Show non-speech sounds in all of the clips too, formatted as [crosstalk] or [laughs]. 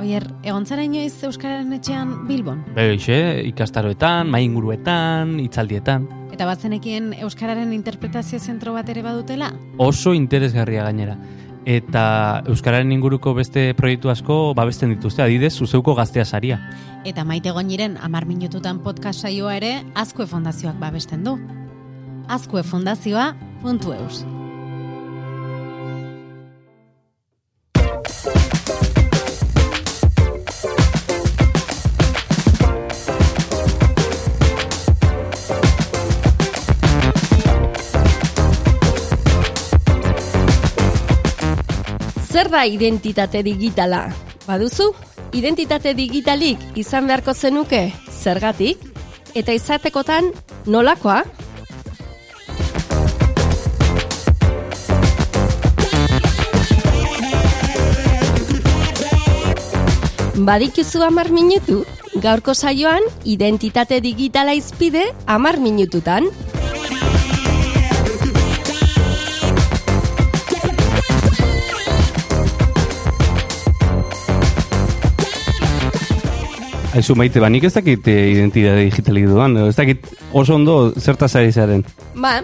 Oier, egon zara inoiz Euskararen etxean Bilbon? Beixe, ikastaroetan, mainguruetan, itzaldietan. Eta bazenekien Euskararen interpretazio zentro bat ere badutela? Oso interesgarria gainera. Eta Euskararen inguruko beste proiektu asko babesten dituzte, adidez, zuzeuko gaztea saria. Eta maite goiniren amar minututan podcast saioa ere Azkue Fondazioak babesten du. Azkue Fondazioa, puntu eus. Da identitate digitala? Baduzu? Identitate digitalik izan beharko zenuke? Zergatik? Eta izatekotan nolakoa? Badikizu amar minutu? Gaurko saioan, identitate digitala izpide amar minututan. Aizu maite, ba, nik ez dakit eh, identitate digitalik duan, ez dakit oso ondo zertaz ari zaren. Ba,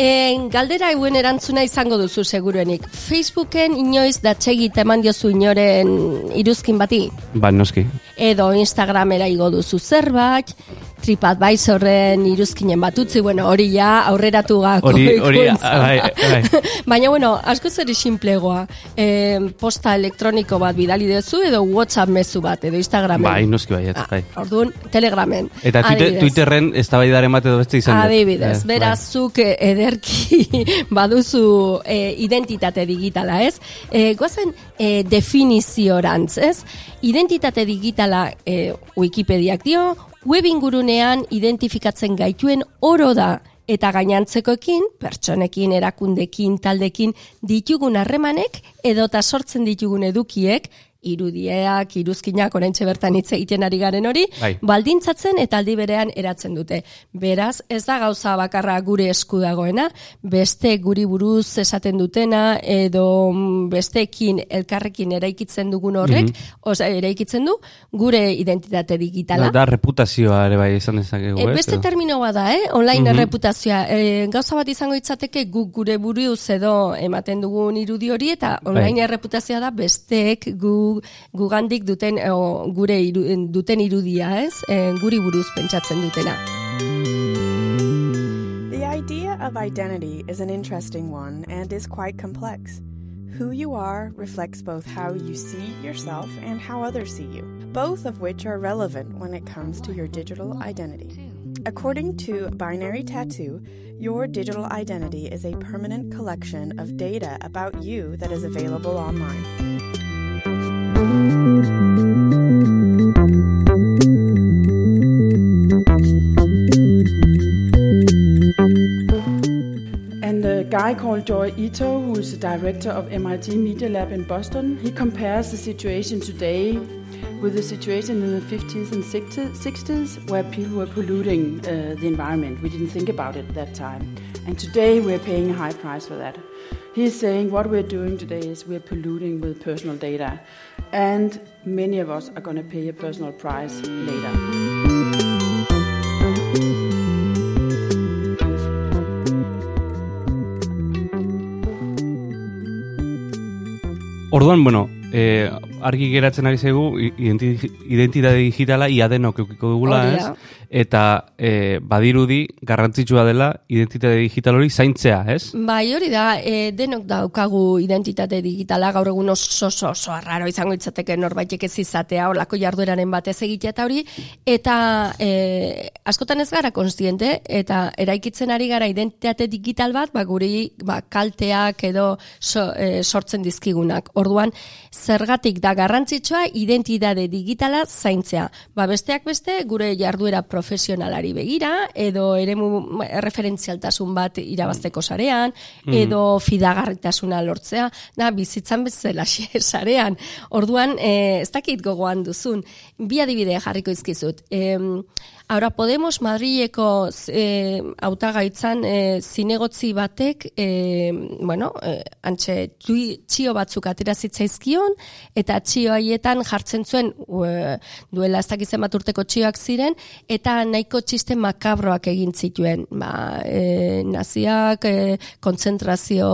en, galdera euen erantzuna izango duzu seguruenik. Facebooken inoiz datxegit eman diozu inoren iruzkin bati? Ba, noski. Edo Instagramera igo duzu zerbait, TripAdvisorren iruzkinen batutzi, bueno, hori ja aurreratu gako Hori, hori, bai, bai. [laughs] Baina, bueno, asko zer simplegoa. E, posta elektroniko bat bidali dezu, edo WhatsApp mezu bat, edo Instagramen. Bai, noski baiet, Ah, bai. Orduan, Telegramen. Eta Adibidez. Twitterren ez da bat edo beste izan dut. Adibidez, Eh, beraz, zuk eh, ederki [laughs] baduzu eh, identitate digitala, ez? E, goazen eh, definiziorantz, ez? Identitate digitala eh, Wikipediak dio, web ingurunean identifikatzen gaituen oro da, eta gainantzekoekin, pertsonekin, erakundekin, taldekin, ditugun harremanek, edota sortzen ditugun edukiek, irudiak, iruzkinak, oraintxe bertan hitz egiten ari garen hori, Bai. baldintzatzen eta aldi berean eratzen dute. Beraz, ez da gauza bakarra gure esku dagoena, beste guri buruz esaten dutena edo mm, besteekin elkarrekin eraikitzen dugun horrek, osea, eraikitzen du gure identitate digitala. Da, da reputazioa ere bai izan dezakegu, E, ez? beste edo? termino bat da, eh? online Mhm. erreputazioa. E, gauza bat izango itzateke guk gure buruz edo ematen dugun irudi hori eta online Bai. erreputazioa da besteek gu, gugandik duten eh, o, gure iru, eh, duten irudia, ez? E, guri buruz pentsatzen dutena. The idea of identity is an interesting one and is quite complex. Who you are reflects both how you see yourself and how others see you, both of which are relevant when it comes to your digital identity. According to Binary Tattoo, your digital identity is a permanent collection of data about you that is available online. Guy called Joy Ito, who is the director of MIT Media Lab in Boston, he compares the situation today with the situation in the 50s and 60s where people were polluting uh, the environment. We didn't think about it at that time. And today we're paying a high price for that. He's saying what we're doing today is we're polluting with personal data. And many of us are going to pay a personal price later. Orduan, bueno, eh, argi geratzen ari zaigu identitate digitala ia denok eukiko dugula, Hori ez? Eta eh, badirudi garrantzitsua dela identitate digital hori zaintzea, ez? Bai, hori da, e, denok daukagu identitate digitala, gaur egun oso oso oso arraro izango itzateke norbaitek ez izatea, olako jardueraren batez egitea eta hori, eta e, askotan ez gara konstiente, eta eraikitzen ari gara identitate digital bat, ba, guri ba, kalteak edo so, e, sortzen dizkigunak. Orduan, zergatik da garrantzitsua identitate digitala zaintzea. Ba, besteak beste, gure jarduera profesionalari begira, edo eremu referentzialtasun bat irabazteko sarean, edo fidagarritasuna lortzea, da, bizitzan bezala sarean. Orduan, e, ez dakit gogoan duzun, bi adibide jarriko izkizut. E, Ahora, Podemos Madrileko e, autagaitzan e, zinegotzi batek, e, bueno, e, antxe, tui, txio batzuk atera zitzaizkion, eta txio haietan jartzen zuen, ue, duela ez dakizen bat urteko txioak ziren, eta nahiko txiste makabroak egin zituen. Ba, e, naziak, e, kontzentrazio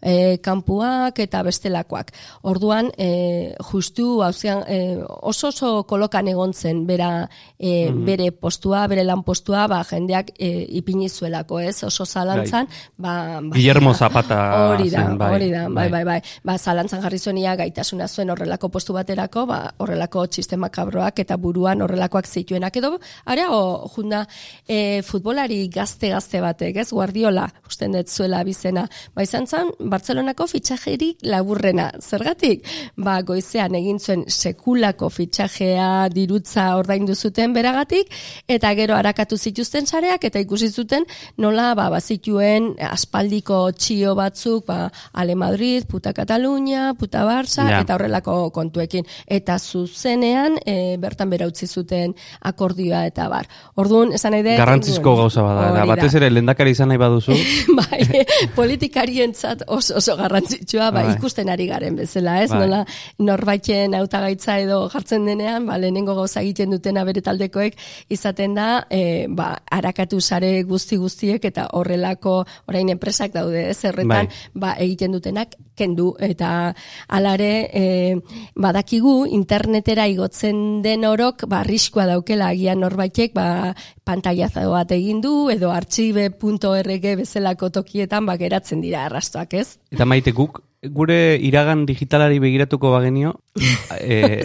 e, kanpuak, eta bestelakoak. Orduan, e, justu, hauzean, e, oso oso kolokan egon zen, bera, e, bere postua, bere lan postua, ba, jendeak e, ipini zuelako, ez? Oso zalantzan, ba, ba, Guillermo Zapata hori da, zen, bai. hori da, bai, Bai. bai, bai. Ba, zalantzan jarri zuenia gaitasuna zuen horrelako postu baterako, ba, horrelako txiste makabroak eta buruan horrelakoak zituenak edo, ara, o, junda, e, futbolari gazte-gazte batek, ez, Guardiola, usten dut zuela bizena, ba, izan zen, Bartzelonako fitxajerik laburrena, zergatik? Ba, goizean egin zuen sekulako fitxajea dirutza ordaindu zuten beragatik, eta gero harakatu zituzten sareak, eta ikusi zuten nola, ba, bazituen aspaldiko txio batzuk, ba, Ale Madrid, puta Cataluña, puta Barça, Ja. eta horrelako kontuekin. Eta zuzenean, e, bertan bera utzi zuten akordioa eta bar. Orduan, esan nahi dut... Garrantzizko gauza bada. Da. batez ere lendakari izan nahi baduzu, [laughs] bai, politikarientzat oso oso garrantzitsua, ba, Bai. ikusten ari garen bezala, ez? Bai. Nola norbaiten hautagaitza edo jartzen denean, ba, lehenengo gauza egiten dutena bere taldekoek izaten da, e, ba, arakatu sare guzti guztiek eta horrelako orain enpresak daude, ez? Erretan, Bai. ba, egiten dutenak kendu eta alare e, badakigu internetera igotzen den orok ba arriskua daukela agian norbaitek ba pantailazo bat egin du edo archive.org bezalako tokietan ba geratzen dira arrastoak, ez? eta maite guk, gure iragan digitalari begiratuko bagenio, [laughs] e,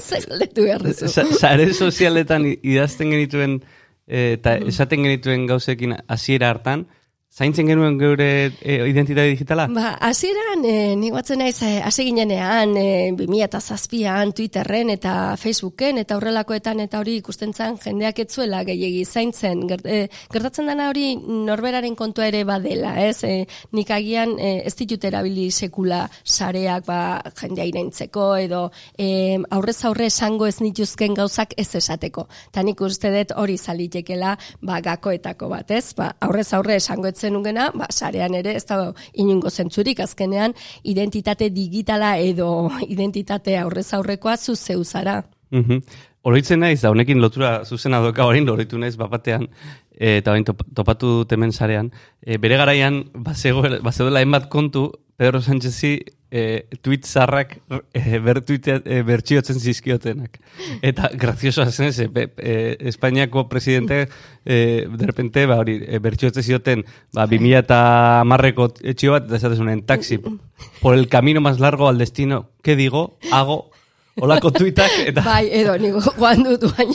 behar duzu? sa- sare sozialetan idazten genituen eh, eta esaten genituen gauzekin hasiera hartan, zaintzen genuen geure e, identitate digitala? Ba, hasieran e, ni batzen naiz eh, hasi ginenean e, 2007an Twitterren eta Facebooken eta horrelakoetan eta hori ikusten zen jendeak etzuela gehiegi zaintzen. Gert, e, gertatzen dena hori norberaren kontua ere badela, ez? E, nik agian e, ez ditut erabili sekula sareak ba, jendea iraintzeko edo e, aurrez aurre esango ez nituzken gauzak ez esateko. Ta nik uste dut hori zalitekela ba, gakoetako bat, ez? Ba, aurrez aurre esango ez zenugena, ba, sarean ere ez da inungo zentzurik azkenean identitate digitala edo identitate aurrez aurrekoa zu zeu zara. Mhm. Oroitzen naiz, da honekin lotura zuzena doka orain loritu naiz bapatean, e, eta orain top, topatu dut hemen sarean. E, bere garaian, bazegoela bazegoela hainbat kontu, Pedro Sánchezi e, tweet zarrak e, bertuitea, e, bertxiotzen zizkiotenak. Eta graziosoa zen, ze, be, e, Espainiako presidente e, de repente, ba, hori, e, bertxiotzen zioten, ba, 2000 eta amarreko etxio bat, eta esaten zuen, taxi, por el camino más largo al destino, ¿qué digo? Hago, Olako tuitak, eta... Bai, edo, nigo joan dut guain,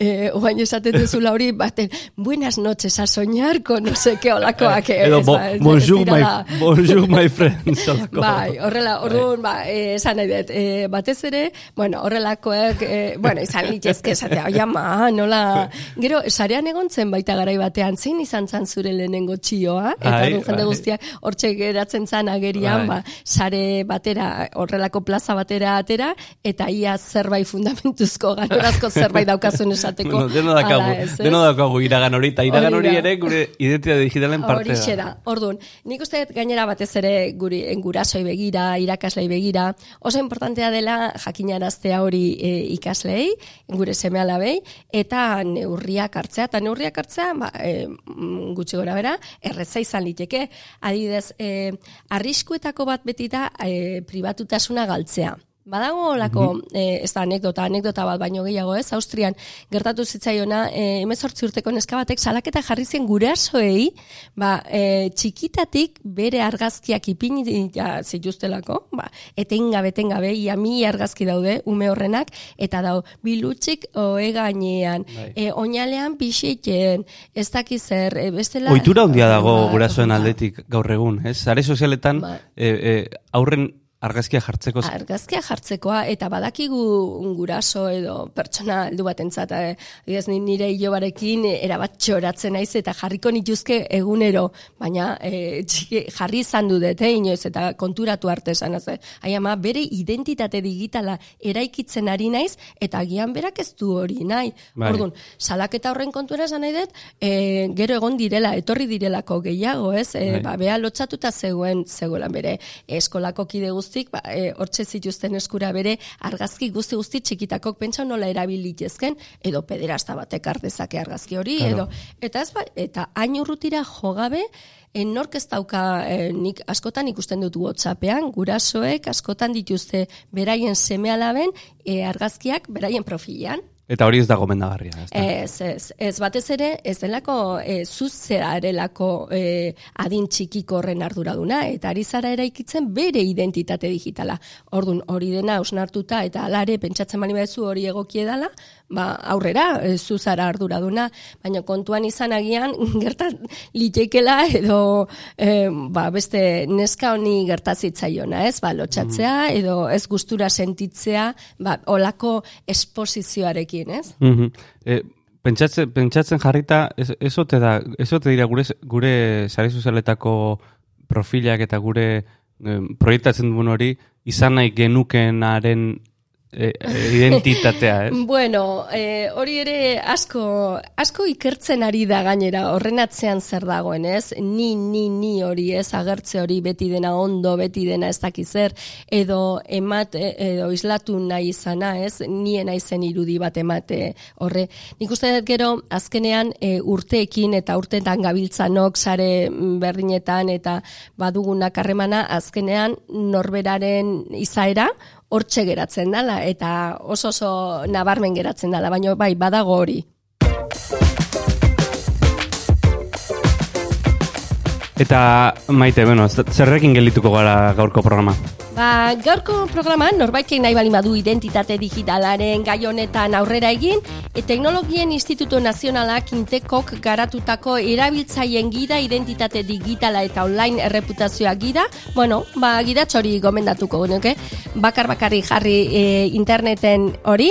e, guain esaten duzula hori, baten, buenas noches a soñar con no sé qué olakoak. eh, Edo, ez bo, ba, ez- ez bonjour, my, direla- bonjour, my friends. olako. Bai, horrela, orduan, ba, eh, esan nahi dut, eh, batez ere, bueno, horrelakoek, eh, bueno, izan litezke esatea, oia ma, nola, gero, sarean egon zen baita garai batean, zein izan zan zure lehenengo txioa, eta Bai, orduan jende bai. guztiak hortxe geratzen zan agerian, Bai. ba, sare batera, horrelako plaza batera atera, eta ia zerbait fundamentuzko, ganorazko zerbait daukazun esateko. Bueno, deno daukagu, ala ez, deno daukagu iragan hori, eta iragan Hori hori ere gure identitate digitalen parte Horixe da. Orduan, nik uste gainera batez ere guri gurasoi begira, irakaslei begira, oso importantea dela jakinaraztea hori e, ikaslei, gure seme alabei, eta neurriak hartzea, eta neurriak hartzea, ba, e, gutxi gora bera, erreza izan liteke. Adidez, e, arriskuetako bat beti da e, pribatutasuna galtzea. Badago olako, eh, ez da anekdota, anekdota bat baino gehiago ez, Austrian gertatu zitzaiona, eh, emezortzi urteko neska batek salaketa jarri zien gurasoei, ba, eh, txikitatik bere argazkiak ipini ja, zituztelako, ba, etengabe, etengabe, ia mi argazki daude, ume horrenak, eta dau, bilutxik oe gainean, Bai. eh, oinalean pixiten, ez dakiz zer, eh, bestela... Ohitura handia dago Ba, gurasoen ba, aldetik gaur egun, ez? Sare sozialetan Bai. e, e, aurren argazkia jartzeko Argazkia jartzekoa eta badakigu guraso edo pertsona heldu batentzat eh, adibidez ni nire ilobarekin eh, erabat txoratzen naiz eta jarriko nituzke egunero baina eh, txiki, jarri izan dut eh, inoiz eta konturatu arte esan ez ai ama bere identitate digitala eraikitzen ari naiz eta agian berak ez du hori nahi Bai. Orduan, salaketa horren kontura esan nahi dut, e, gero egon direla, etorri direlako gehiago, ez? E, Bai. ba, bea lotxatuta zegoen, zegoela bere eskolako kide guzti geroztik, ba, e, hortxe zituzten eskura bere argazki guzti guzti txikitakok pentsa nola erabilitezken, edo pederasta batek ardezake argazki hori, Claro. edo, eta ez ba, eta hain urrutira jogabe, enork ez dauka, e, nik askotan ikusten dut WhatsAppean, gurasoek askotan dituzte beraien seme alaben e, argazkiak beraien profilean, Eta hori ez da gomendagarria, ez da? Ez, ez, ez batez ere, ez delako e, zuzerarelako e, adin txikiko horren arduraduna, eta ari zara eraikitzen bere identitate digitala. Ordun hori dena osnartuta eta alare pentsatzen bali bezu hori egokie dela, ba, aurrera, e, zu zara arduraduna, baina kontuan izan agian [laughs] gertat litekela edo e, ba, beste neska honi gertazitzaiona, ez? Ba, lotxatzea edo ez gustura sentitzea, ba, olako esposizioarekin, ez? Mhm. E, pentsatzen, pentsatzen jarrita, ez, ez ote da, ez ote dira gure, gure sare sozialetako profilak eta gure e, proiektatzen duen hori, izan nahi genukenaren e, e, identitatea, [laughs] ez? Bueno, eh, hori ere asko, asko ikertzen ari da gainera, horren atzean zer dagoen, ez? Ni, ni, ni hori, ez? Agertze hori beti dena ondo, beti dena ez dakiz zer, edo emat, e, edo islatu nahi izana, ez? Nien naizen irudi bat emate horre. Nik uste dut gero, azkenean e, urteekin eta urteetan gabiltzanok sare berdinetan eta badugunak harremana, azkenean norberaren izaera, hortxe geratzen dala eta oso oso nabarmen geratzen dala, baina bai badago hori. Eta maite, bueno, zerrekin geldituko gara gaurko programa? Ba, gaurko programan norbaitek nahi bali badu identitate digitalaren gai honetan aurrera egin, e Teknologien Instituto Nazionalak intekok garatutako erabiltzaien gida identitate digitala eta online erreputazioa gida, bueno, ba, gidatxori gomendatuko genuke, bakar bakarri jarri e, interneten hori,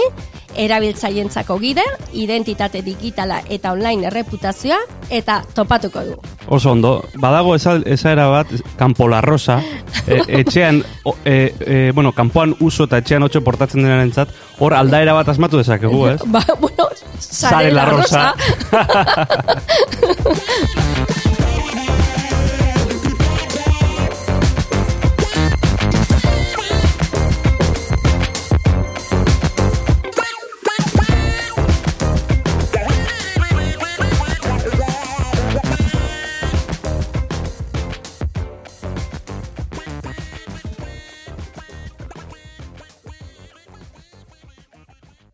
erabiltzaientzako gida, identitate digitala eta online erreputazioa, eta topatuko du. Oso ondo, badago eza, ezaera bat, kanpo la rosa, e, [laughs] etxean, o, e, e, bueno, kanpoan uso eta etxean otxo portatzen denarentzat, hor aldaera bat asmatu dezakegu, ez? Ba, bueno, Sare la rosa. [laughs]